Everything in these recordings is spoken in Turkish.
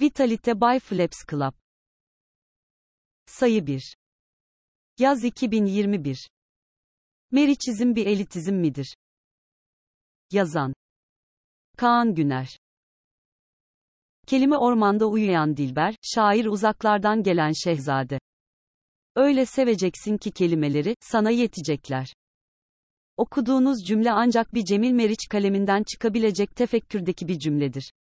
Vitalite by Flaps Club. Sayı 1. Yaz 2021. Meriçizm bir elitizm midir? Yazan. Kaan Güner. Kelime ormanda uyuyan Dilber, şair uzaklardan gelen şehzade. Öyle seveceksin ki kelimeleri, sana yetecekler. Okuduğunuz cümle ancak bir Cemil Meriç kaleminden çıkabilecek tefekkürdeki bir cümledir.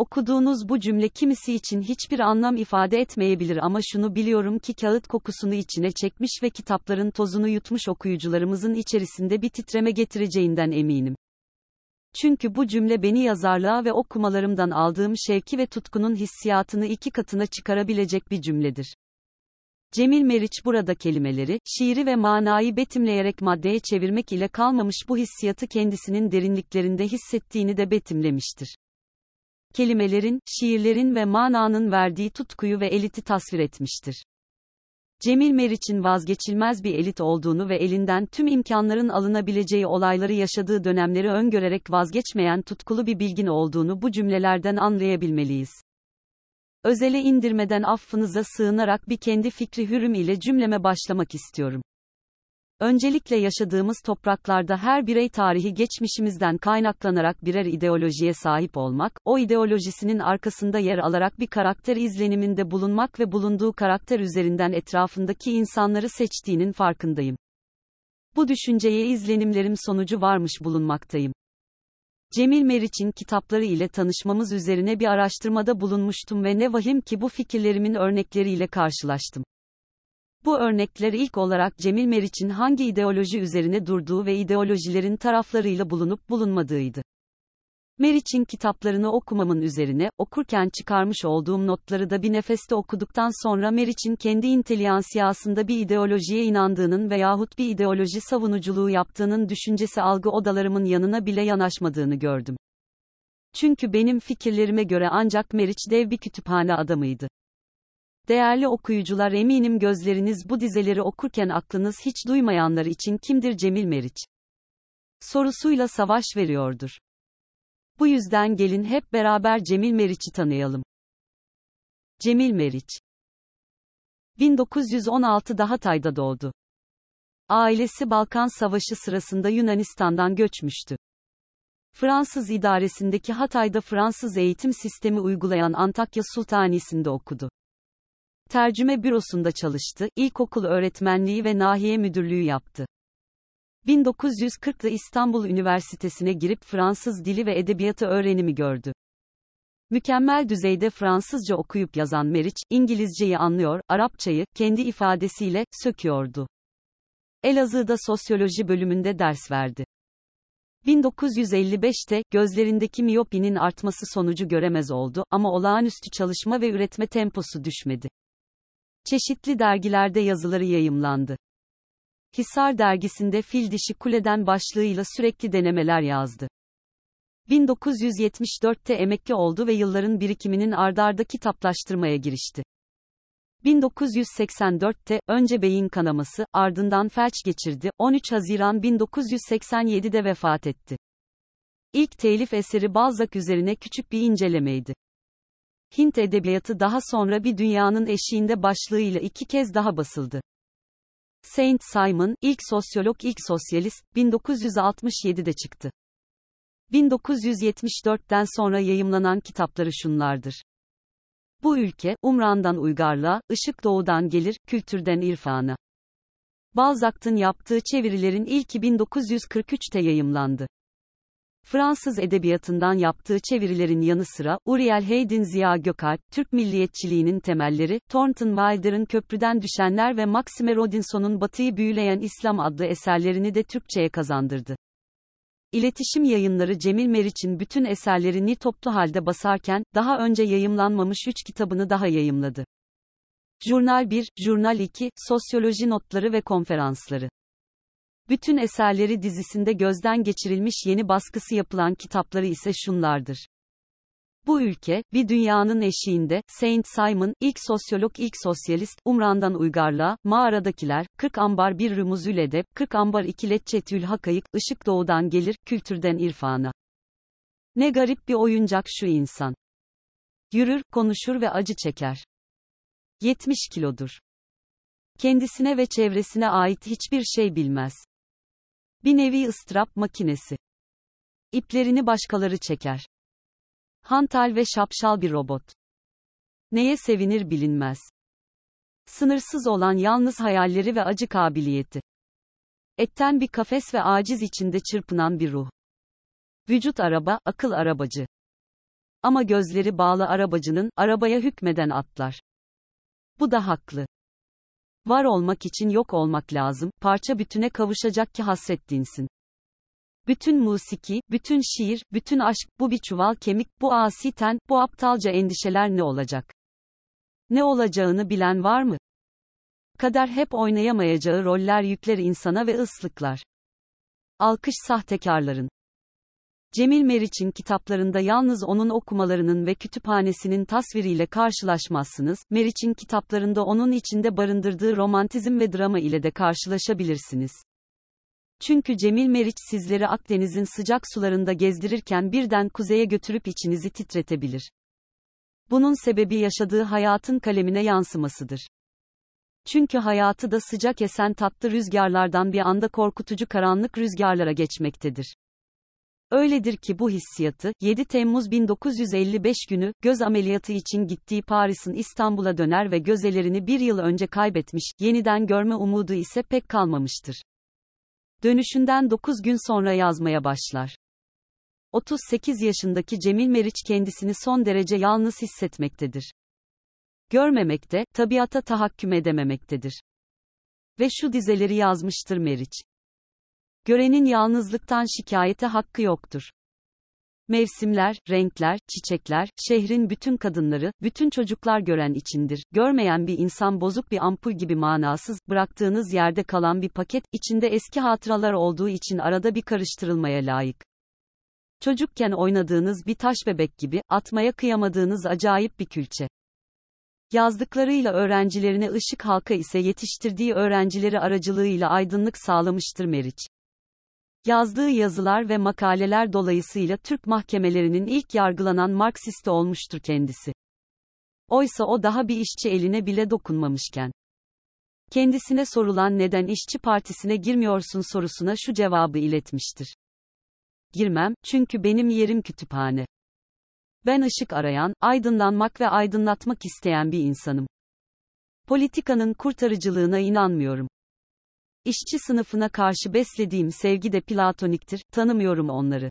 Okuduğunuz bu cümle kimisi için hiçbir anlam ifade etmeyebilir ama şunu biliyorum ki kağıt kokusunu içine çekmiş ve kitapların tozunu yutmuş okuyucularımızın içerisinde bir titreme getireceğinden eminim. Çünkü bu cümle beni yazarlığa ve okumalarımdan aldığım şevki ve tutkunun hissiyatını iki katına çıkarabilecek bir cümledir. Cemil Meriç burada kelimeleri, şiiri ve manayı betimleyerek maddeye çevirmek ile kalmamış bu hissiyatı kendisinin derinliklerinde hissettiğini de betimlemiştir. Kelimelerin, şiirlerin ve mananın verdiği tutkuyu ve eliti tasvir etmiştir. Cemil Meriç'in vazgeçilmez bir elit olduğunu ve elinden tüm imkanların alınabileceği olayları yaşadığı dönemleri öngörerek vazgeçmeyen tutkulu bir bilgin olduğunu bu cümlelerden anlayabilmeliyiz. Özele indirmeden affınıza sığınarak bir kendi fikri hürüm ile cümleme başlamak istiyorum. Öncelikle yaşadığımız topraklarda her birey tarihi geçmişimizden kaynaklanarak birer ideolojiye sahip olmak, o ideolojisinin arkasında yer alarak bir karakter izleniminde bulunmak ve bulunduğu karakter üzerinden etrafındaki insanları seçtiğinin farkındayım. Bu düşünceye izlenimlerim sonucu varmış bulunmaktayım. Cemil Meriç'in kitapları ile tanışmamız üzerine bir araştırmada bulunmuştum ve ne vahim ki bu fikirlerimin örnekleriyle karşılaştım. Bu örnekler ilk olarak Cemil Meriç'in hangi ideoloji üzerine durduğu ve ideolojilerin taraflarıyla bulunup bulunmadığıydı. Meriç'in kitaplarını okumamın üzerine, okurken çıkarmış olduğum notları da bir nefeste okuduktan sonra Meriç'in kendi inteliyansiyasında bir ideolojiye inandığının veyahut bir ideoloji savunuculuğu yaptığının düşüncesi algı odalarımın yanına bile yanaşmadığını gördüm. Çünkü benim fikirlerime göre ancak Meriç dev bir kütüphane adamıydı. Değerli okuyucular eminim gözleriniz bu dizeleri okurken aklınız hiç duymayanlar için kimdir Cemil Meriç? Sorusuyla savaş veriyordur. Bu yüzden gelin hep beraber Cemil Meriç'i tanıyalım. Cemil Meriç 1916'da Hatay'da doğdu. Ailesi Balkan Savaşı sırasında Yunanistan'dan göçmüştü. Fransız idaresindeki Hatay'da Fransız eğitim sistemi uygulayan Antakya Sultanisi'nde okudu. Tercüme bürosunda çalıştı, ilkokul öğretmenliği ve nahiye müdürlüğü yaptı. 1940'da İstanbul Üniversitesi'ne girip Fransız dili ve edebiyatı öğrenimi gördü. Mükemmel düzeyde Fransızca okuyup yazan Meriç, İngilizceyi anlıyor, Arapçayı, kendi ifadesiyle, söküyordu. Elazığ'da sosyoloji bölümünde ders verdi. 1955'te, gözlerindeki miyopinin artması sonucu göremez oldu, ama olağanüstü çalışma ve üretme temposu düşmedi. Çeşitli dergilerde yazıları yayımlandı. Hisar dergisinde Fil Dişi Kuleden başlığıyla sürekli denemeler yazdı. 1974'te emekli oldu ve yılların birikiminin ardarda kitaplaştırmaya girişti. 1984'te, önce beyin kanaması, ardından felç geçirdi, 13 Haziran 1987'de vefat etti. İlk telif eseri Balzac üzerine küçük bir incelemeydi. Hint edebiyatı daha sonra bir dünyanın eşiğinde başlığıyla iki kez daha basıldı. Saint Simon, ilk sosyolog ilk sosyalist, 1967'de çıktı. 1974'ten sonra yayımlanan kitapları şunlardır. Bu ülke, Umran'dan uygarlığa, ışık doğudan gelir, kültürden irfana. Balzac'ın yaptığı çevirilerin ilki 1943'te yayımlandı. Fransız edebiyatından yaptığı çevirilerin yanı sıra, Uriel Haydn Ziya Gökalp, Türk milliyetçiliğinin temelleri, Thornton Wilder'ın Köprüden Düşenler ve Maxime Rodinson'un Batı'yı Büyüleyen İslam adlı eserlerini de Türkçe'ye kazandırdı. İletişim yayınları Cemil Meriç'in bütün eserlerini toplu halde basarken, daha önce yayımlanmamış 3 kitabını daha yayımladı. Jurnal 1, Jurnal 2, Sosyoloji Notları ve Konferansları bütün eserleri dizisinde gözden geçirilmiş yeni baskısı yapılan kitapları ise şunlardır. Bu ülke, bir dünyanın eşiğinde, Saint Simon, ilk sosyolog ilk sosyalist, Umran'dan uygarlığa, mağaradakiler, 40 ambar bir rümuzül edep, 40 ambar iki letçetül hakayık, ışık doğudan gelir, kültürden irfana. Ne garip bir oyuncak şu insan. Yürür, konuşur ve acı çeker. 70 kilodur. Kendisine ve çevresine ait hiçbir şey bilmez. Bir nevi ıstırap makinesi. İplerini başkaları çeker. Hantal ve şapşal bir robot. Neye sevinir bilinmez. Sınırsız olan yalnız hayalleri ve acı kabiliyeti. Etten bir kafes ve aciz içinde çırpınan bir ruh. Vücut araba, akıl arabacı. Ama gözleri bağlı arabacının, arabaya hükmeden atlar. Bu da haklı. Var olmak için yok olmak lazım, parça bütüne kavuşacak ki hasret. Bütün musiki, bütün şiir, bütün aşk, bu bir çuval kemik, bu asi ten, bu aptalca endişeler ne olacak? Ne olacağını bilen var mı? Kader hep oynayamayacağı roller yükler insana ve ıslıklar. Alkış sahtekarların. Cemil Meriç'in kitaplarında yalnız onun okumalarının ve kütüphanesinin tasviriyle karşılaşmazsınız, Meriç'in kitaplarında onun içinde barındırdığı romantizm ve drama ile de karşılaşabilirsiniz. Çünkü Cemil Meriç sizleri Akdeniz'in sıcak sularında gezdirirken birden kuzeye götürüp içinizi titretebilir. Bunun sebebi yaşadığı hayatın kalemine yansımasıdır. Çünkü hayatı da sıcak esen tatlı rüzgarlardan bir anda korkutucu karanlık rüzgarlara geçmektedir. Öyledir ki bu hissiyatı, 7 Temmuz 1955 günü, göz ameliyatı için gittiği Paris'in İstanbul'a döner ve gözelerini bir yıl önce kaybetmiş, yeniden görme umudu ise pek kalmamıştır. Dönüşünden 9 gün sonra yazmaya başlar. 38 yaşındaki Cemil Meriç kendisini son derece yalnız hissetmektedir. Görmemekte, tabiata tahakküm edememektedir. Ve şu dizeleri yazmıştır Meriç. Görenin yalnızlıktan şikayete hakkı yoktur. Mevsimler, renkler, çiçekler, şehrin bütün kadınları, bütün çocuklar gören içindir. Görmeyen bir insan bozuk bir ampul gibi manasız, bıraktığınız yerde kalan bir paket, içinde eski hatıralar olduğu için arada bir karıştırılmaya layık. Çocukken oynadığınız bir taş bebek gibi, atmaya kıyamadığınız acayip bir külçe. Yazdıklarıyla öğrencilerine ışık halka ise yetiştirdiği öğrencileri aracılığıyla aydınlık sağlamıştır Meriç. Yazdığı yazılar ve makaleler dolayısıyla Türk mahkemelerinin ilk yargılanan Marksisti olmuştur kendisi. Oysa o daha bir işçi eline bile dokunmamışken. Kendisine sorulan neden işçi partisine girmiyorsun sorusuna şu cevabı iletmiştir. Girmem, çünkü benim yerim kütüphane. Ben ışık arayan, aydınlanmak ve aydınlatmak isteyen bir insanım. Politikanın kurtarıcılığına inanmıyorum. İşçi sınıfına karşı beslediğim sevgi de platoniktir, tanımıyorum onları.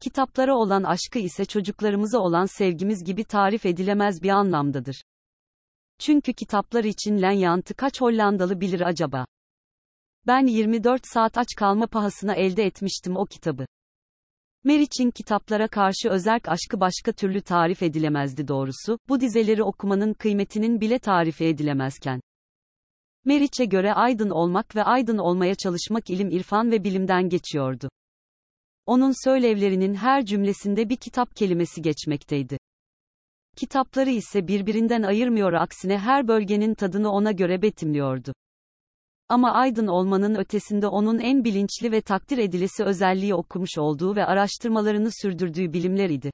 Kitaplara olan aşkı ise çocuklarımıza olan sevgimiz gibi tarif edilemez bir anlamdadır. Çünkü kitaplar için Lenyant'ı kaç Hollandalı bilir acaba? Ben 24 saat aç kalma pahasına elde etmiştim o kitabı. Meriç'in kitaplara karşı özerk aşkı başka türlü tarif edilemezdi doğrusu, bu dizeleri okumanın kıymetinin bile tarifi edilemezken. Meriç'e göre aydın olmak ve aydın olmaya çalışmak ilim irfan ve bilimden geçiyordu. Onun söylevlerinin her cümlesinde bir kitap kelimesi geçmekteydi. Kitapları ise birbirinden ayırmıyor aksine her bölgenin tadını ona göre betimliyordu. Ama aydın olmanın ötesinde onun en bilinçli ve takdir edilesi özelliği okumuş olduğu ve araştırmalarını sürdürdüğü bilimler idi.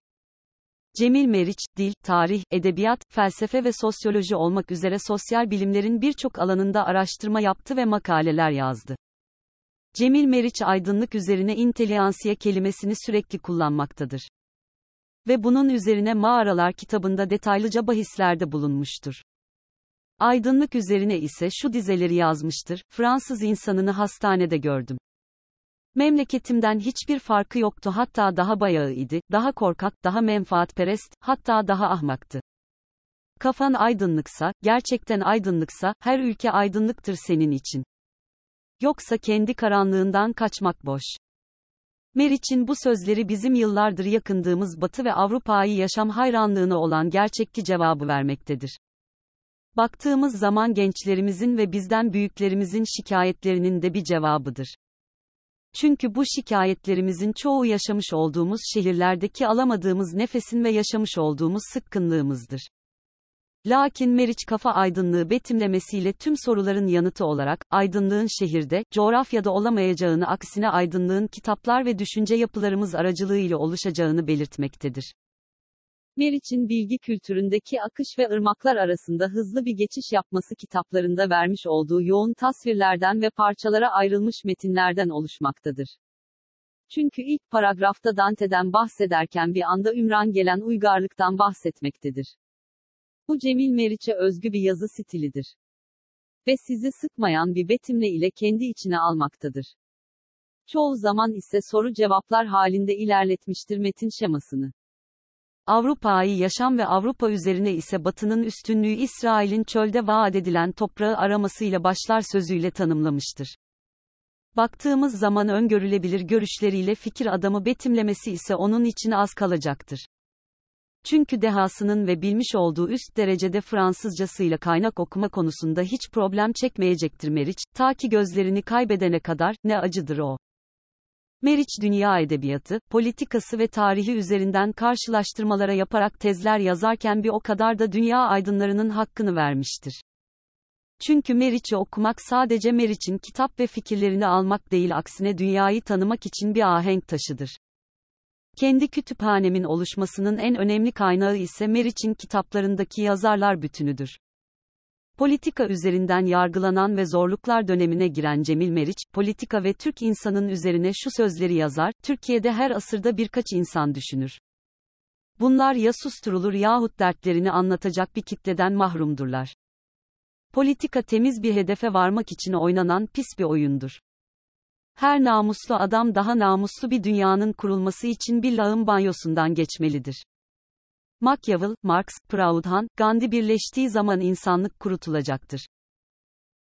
Cemil Meriç, dil, tarih, edebiyat, felsefe ve sosyoloji olmak üzere sosyal bilimlerin birçok alanında araştırma yaptı ve makaleler yazdı. Cemil Meriç aydınlık üzerine inteliansiye kelimesini sürekli kullanmaktadır. Ve bunun üzerine Mağaralar kitabında detaylıca bahislerde bulunmuştur. Aydınlık üzerine ise şu dizeleri yazmıştır, Fransız insanını hastanede gördüm. Memleketimden hiçbir farkı yoktu hatta daha bayağı idi, daha korkak, daha menfaatperest, hatta daha ahmaktı. Kafan aydınlıksa, gerçekten aydınlıksa, her ülke aydınlıktır senin için. Yoksa kendi karanlığından kaçmak boş. Meriç'in bu sözleri bizim yıllardır yakındığımız Batı ve Avrupa'yı yaşam hayranlığına olan gerçekçi cevabı vermektedir. Baktığımız zaman gençlerimizin ve bizden büyüklerimizin şikayetlerinin de bir cevabıdır. Çünkü bu şikayetlerimizin çoğu yaşamış olduğumuz şehirlerdeki alamadığımız nefesin ve yaşamış olduğumuz sıkkınlığımızdır. Lakin Meriç kafa aydınlığı betimlemesiyle tüm soruların yanıtı olarak, aydınlığın şehirde, coğrafyada olamayacağını aksine aydınlığın kitaplar ve düşünce yapılarımız aracılığıyla oluşacağını belirtmektedir. Meriç'in bilgi kültüründeki akış ve ırmaklar arasında hızlı bir geçiş yapması kitaplarında vermiş olduğu yoğun tasvirlerden ve parçalara ayrılmış metinlerden oluşmaktadır. Çünkü ilk paragrafta Dante'den bahsederken bir anda Ümran gelen uygarlıktan bahsetmektedir. Bu Cemil Meriç'e özgü bir yazı stilidir. Ve sizi sıkmayan bir betimle ile kendi içine almaktadır. Çoğu zaman ise soru cevaplar halinde ilerletmiştir metin şemasını. Avrupa'yı yaşam ve Avrupa üzerine ise Batı'nın üstünlüğü İsrail'in çölde vaat edilen toprağı aramasıyla başlar sözüyle tanımlamıştır. Baktığımız zaman öngörülebilir görüşleriyle fikir adamı betimlemesi ise onun için az kalacaktır. Çünkü dehasının ve bilmiş olduğu üst derecede Fransızcasıyla kaynak okuma konusunda hiç problem çekmeyecektir Meriç, ta ki gözlerini kaybedene kadar, ne acıdır o. Meriç dünya edebiyatı, politikası ve tarihi üzerinden karşılaştırmalara yaparak tezler yazarken bir o kadar da dünya aydınlarının hakkını vermiştir. Çünkü Meriç'i okumak sadece Meriç'in kitap ve fikirlerini almak değil aksine dünyayı tanımak için bir ahenk taşıdır. Kendi kütüphanemin oluşmasının en önemli kaynağı ise Meriç'in kitaplarındaki yazarlar bütünüdür. Politika üzerinden yargılanan ve zorluklar dönemine giren Cemil Meriç, politika ve Türk insanın üzerine şu sözleri yazar, Türkiye'de her asırda birkaç insan düşünür. Bunlar ya susturulur yahut dertlerini anlatacak bir kitleden mahrumdurlar. Politika temiz bir hedefe varmak için oynanan pis bir oyundur. Her namuslu adam daha namuslu bir dünyanın kurulması için bir lağım banyosundan geçmelidir. Machiavelli, Marx, Proudhon, Gandhi birleştiği zaman insanlık kurutulacaktır.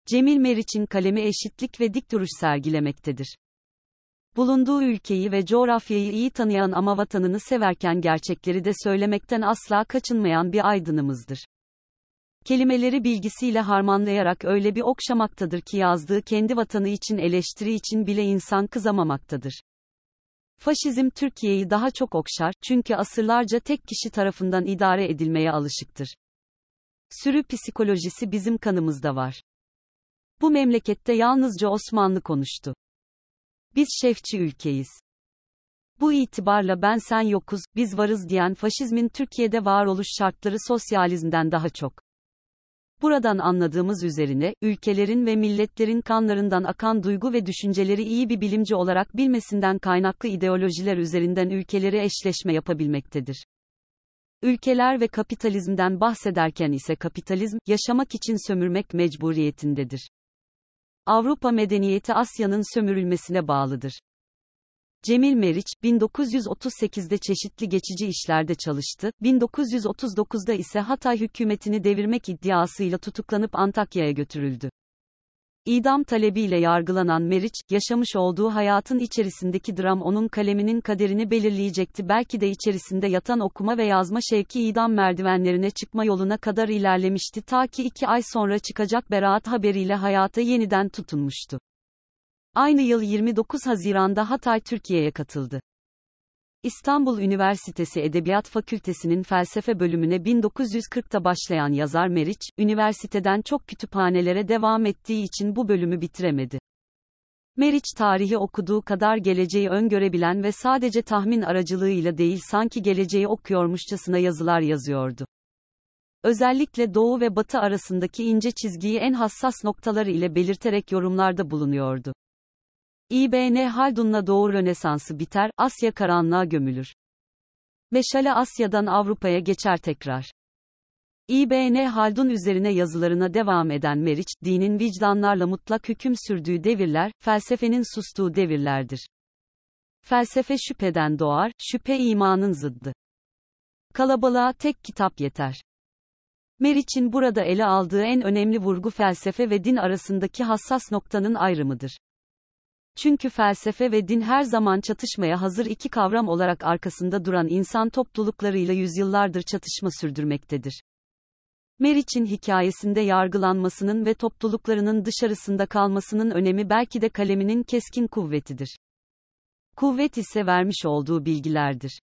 Cemil Meriç'in kalemi eşitlik ve dik duruş sergilemektedir. Bulunduğu ülkeyi ve coğrafyayı iyi tanıyan ama vatanını severken gerçekleri de söylemekten asla kaçınmayan bir aydınımızdır. Kelimeleri bilgisiyle harmanlayarak öyle bir okşamaktadır ki yazdığı kendi vatanı için eleştiri için bile insan kızamamaktadır. Faşizm Türkiye'yi daha çok okşar, çünkü asırlarca tek kişi tarafından idare edilmeye alışıktır. Sürü psikolojisi bizim kanımızda var. Bu memlekette yalnızca Osmanlı konuştu. Biz şefçi ülkeyiz. Bu itibarla ben sen yokuz, biz varız diyen faşizmin Türkiye'de varoluş şartları sosyalizmden daha çok. Buradan anladığımız üzerine, ülkelerin ve milletlerin kanlarından akan duygu ve düşünceleri iyi bir bilimci olarak bilmesinden kaynaklı ideolojiler üzerinden ülkeleri eşleşme yapabilmektedir. Ülkeler ve kapitalizmden bahsederken ise kapitalizm, yaşamak için sömürmek mecburiyetindedir. Avrupa medeniyeti Asya'nın sömürülmesine bağlıdır. Cemil Meriç, 1938'de çeşitli geçici işlerde çalıştı, 1939'da ise Hatay hükümetini devirmek iddiasıyla tutuklanıp Antakya'ya götürüldü. İdam talebiyle yargılanan Meriç, yaşamış olduğu hayatın içerisindeki dram onun kaleminin kaderini belirleyecekti. Belki de içerisinde yatan okuma ve yazma şevki idam merdivenlerine çıkma yoluna kadar ilerlemişti ta ki iki ay sonra çıkacak beraat haberiyle hayata yeniden tutunmuştu. Aynı yıl 29 Haziran'da Hatay Türkiye'ye katıldı. İstanbul Üniversitesi Edebiyat Fakültesi'nin felsefe bölümüne 1940'ta başlayan yazar Meriç, üniversiteden çok kütüphanelere devam ettiği için bu bölümü bitiremedi. Meriç tarihi okuduğu kadar geleceği öngörebilen ve sadece tahmin aracılığıyla değil sanki geleceği okuyormuşçasına yazılar yazıyordu. Özellikle Doğu ve Batı arasındaki ince çizgiyi en hassas noktaları ile belirterek yorumlarda bulunuyordu. İbn Haldun'la Doğu Rönesansı biter, Asya karanlığa gömülür. Meşale Asya'dan Avrupa'ya geçer tekrar. İbn Haldun üzerine yazılarına devam eden Meriç, dinin vicdanlarla mutlak hüküm sürdüğü devirler, felsefenin sustuğu devirlerdir. Felsefe şüpheden doğar, şüphe imanın zıddı. Kalabalığa tek kitap yeter. Meriç'in burada ele aldığı en önemli vurgu felsefe ve din arasındaki hassas noktanın ayrımıdır. Çünkü felsefe ve din her zaman çatışmaya hazır iki kavram olarak arkasında duran insan topluluklarıyla yüzyıllardır çatışma sürdürmektedir. Meriç'in hikayesinde yargılanmasının ve topluluklarının dışarısında kalmasının önemi belki de kaleminin keskin kuvvetidir. Kuvvet ise vermiş olduğu bilgilerdir.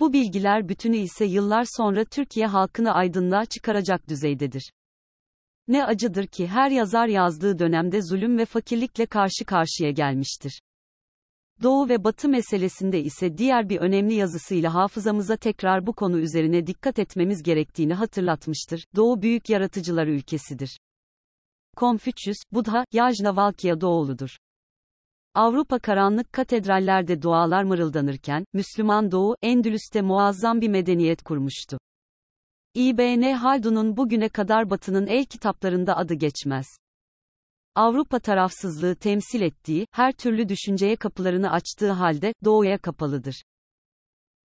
Bu bilgiler bütünü ise yıllar sonra Türkiye halkını aydınlığa çıkaracak düzeydedir. Ne acıdır ki her yazar yazdığı dönemde zulüm ve fakirlikle karşı karşıya gelmiştir. Doğu ve Batı meselesinde ise diğer bir önemli yazısıyla hafızamıza tekrar bu konu üzerine dikkat etmemiz gerektiğini hatırlatmıştır. Doğu büyük yaratıcılar ülkesidir. Konfüçyüs, Buddha, Yajnavalkya Doğuludur. Avrupa karanlık katedrallerde dualar mırıldanırken, Müslüman Doğu, Endülüs'te muazzam bir medeniyet kurmuştu. İbn Haldun'un bugüne kadar Batı'nın el kitaplarında adı geçmez. Avrupa tarafsızlığı temsil ettiği, her türlü düşünceye kapılarını açtığı halde, Doğu'ya kapalıdır.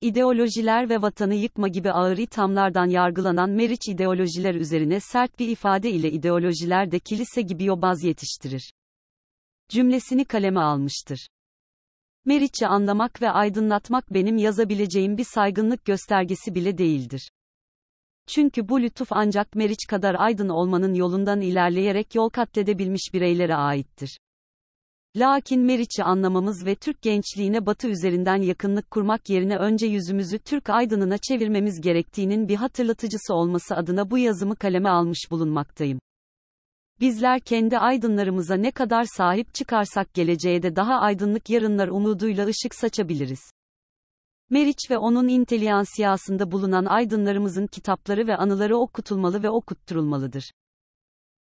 İdeolojiler ve vatanı yıkma gibi ağır ithamlardan yargılanan Meriç ideolojiler üzerine sert bir ifade ile ideolojiler de kilise gibi yobaz yetiştirir. Cümlesini kaleme almıştır. Meriç'i anlamak ve aydınlatmak benim yazabileceğim bir saygınlık göstergesi bile değildir. Çünkü bu lütuf ancak Meriç kadar aydın olmanın yolundan ilerleyerek yol katledebilmiş bireylere aittir. Lakin Meriç'i anlamamız ve Türk gençliğine Batı üzerinden yakınlık kurmak yerine önce yüzümüzü Türk aydınına çevirmemiz gerektiğinin bir hatırlatıcısı olması adına bu yazımı kaleme almış bulunmaktayım. Bizler kendi aydınlarımıza ne kadar sahip çıkarsak geleceğe de daha aydınlık yarınlar umuduyla ışık saçabiliriz. Meriç ve onun inteliyansiyasında bulunan aydınlarımızın kitapları ve anıları okutulmalı ve okutturulmalıdır.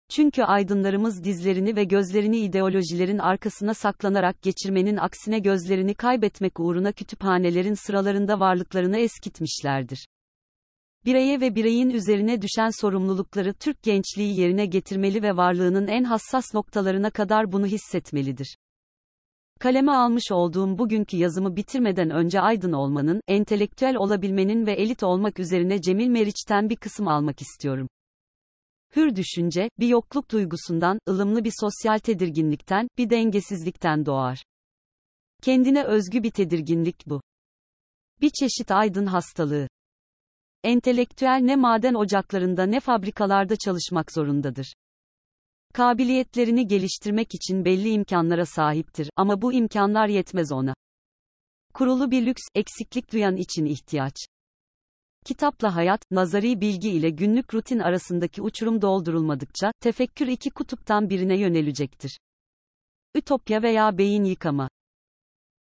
Çünkü aydınlarımız dizlerini ve gözlerini ideolojilerin arkasına saklanarak geçirmenin aksine gözlerini kaybetmek uğruna kütüphanelerin sıralarında varlıklarını eskitmişlerdir. Bireye ve bireyin üzerine düşen sorumlulukları Türk gençliği yerine getirmeli ve varlığının en hassas noktalarına kadar bunu hissetmelidir. Kaleme almış olduğum bugünkü yazımı bitirmeden önce aydın olmanın, entelektüel olabilmenin ve elit olmak üzerine Cemil Meriç'ten bir kısım almak istiyorum. Hür düşünce, bir yokluk duygusundan, ılımlı bir sosyal tedirginlikten, bir dengesizlikten doğar. Kendine özgü bir tedirginlik bu. Bir çeşit aydın hastalığı. Entelektüel ne maden ocaklarında ne fabrikalarda çalışmak zorundadır. Kabiliyetlerini geliştirmek için belli imkanlara sahiptir ama bu imkanlar yetmez ona. Kurulu bir lüks, eksiklik duyan için ihtiyaç. Kitapla hayat, nazari bilgi ile günlük rutin arasındaki uçurum doldurulmadıkça, tefekkür iki kutuptan birine yönelecektir. Ütopya veya beyin yıkama.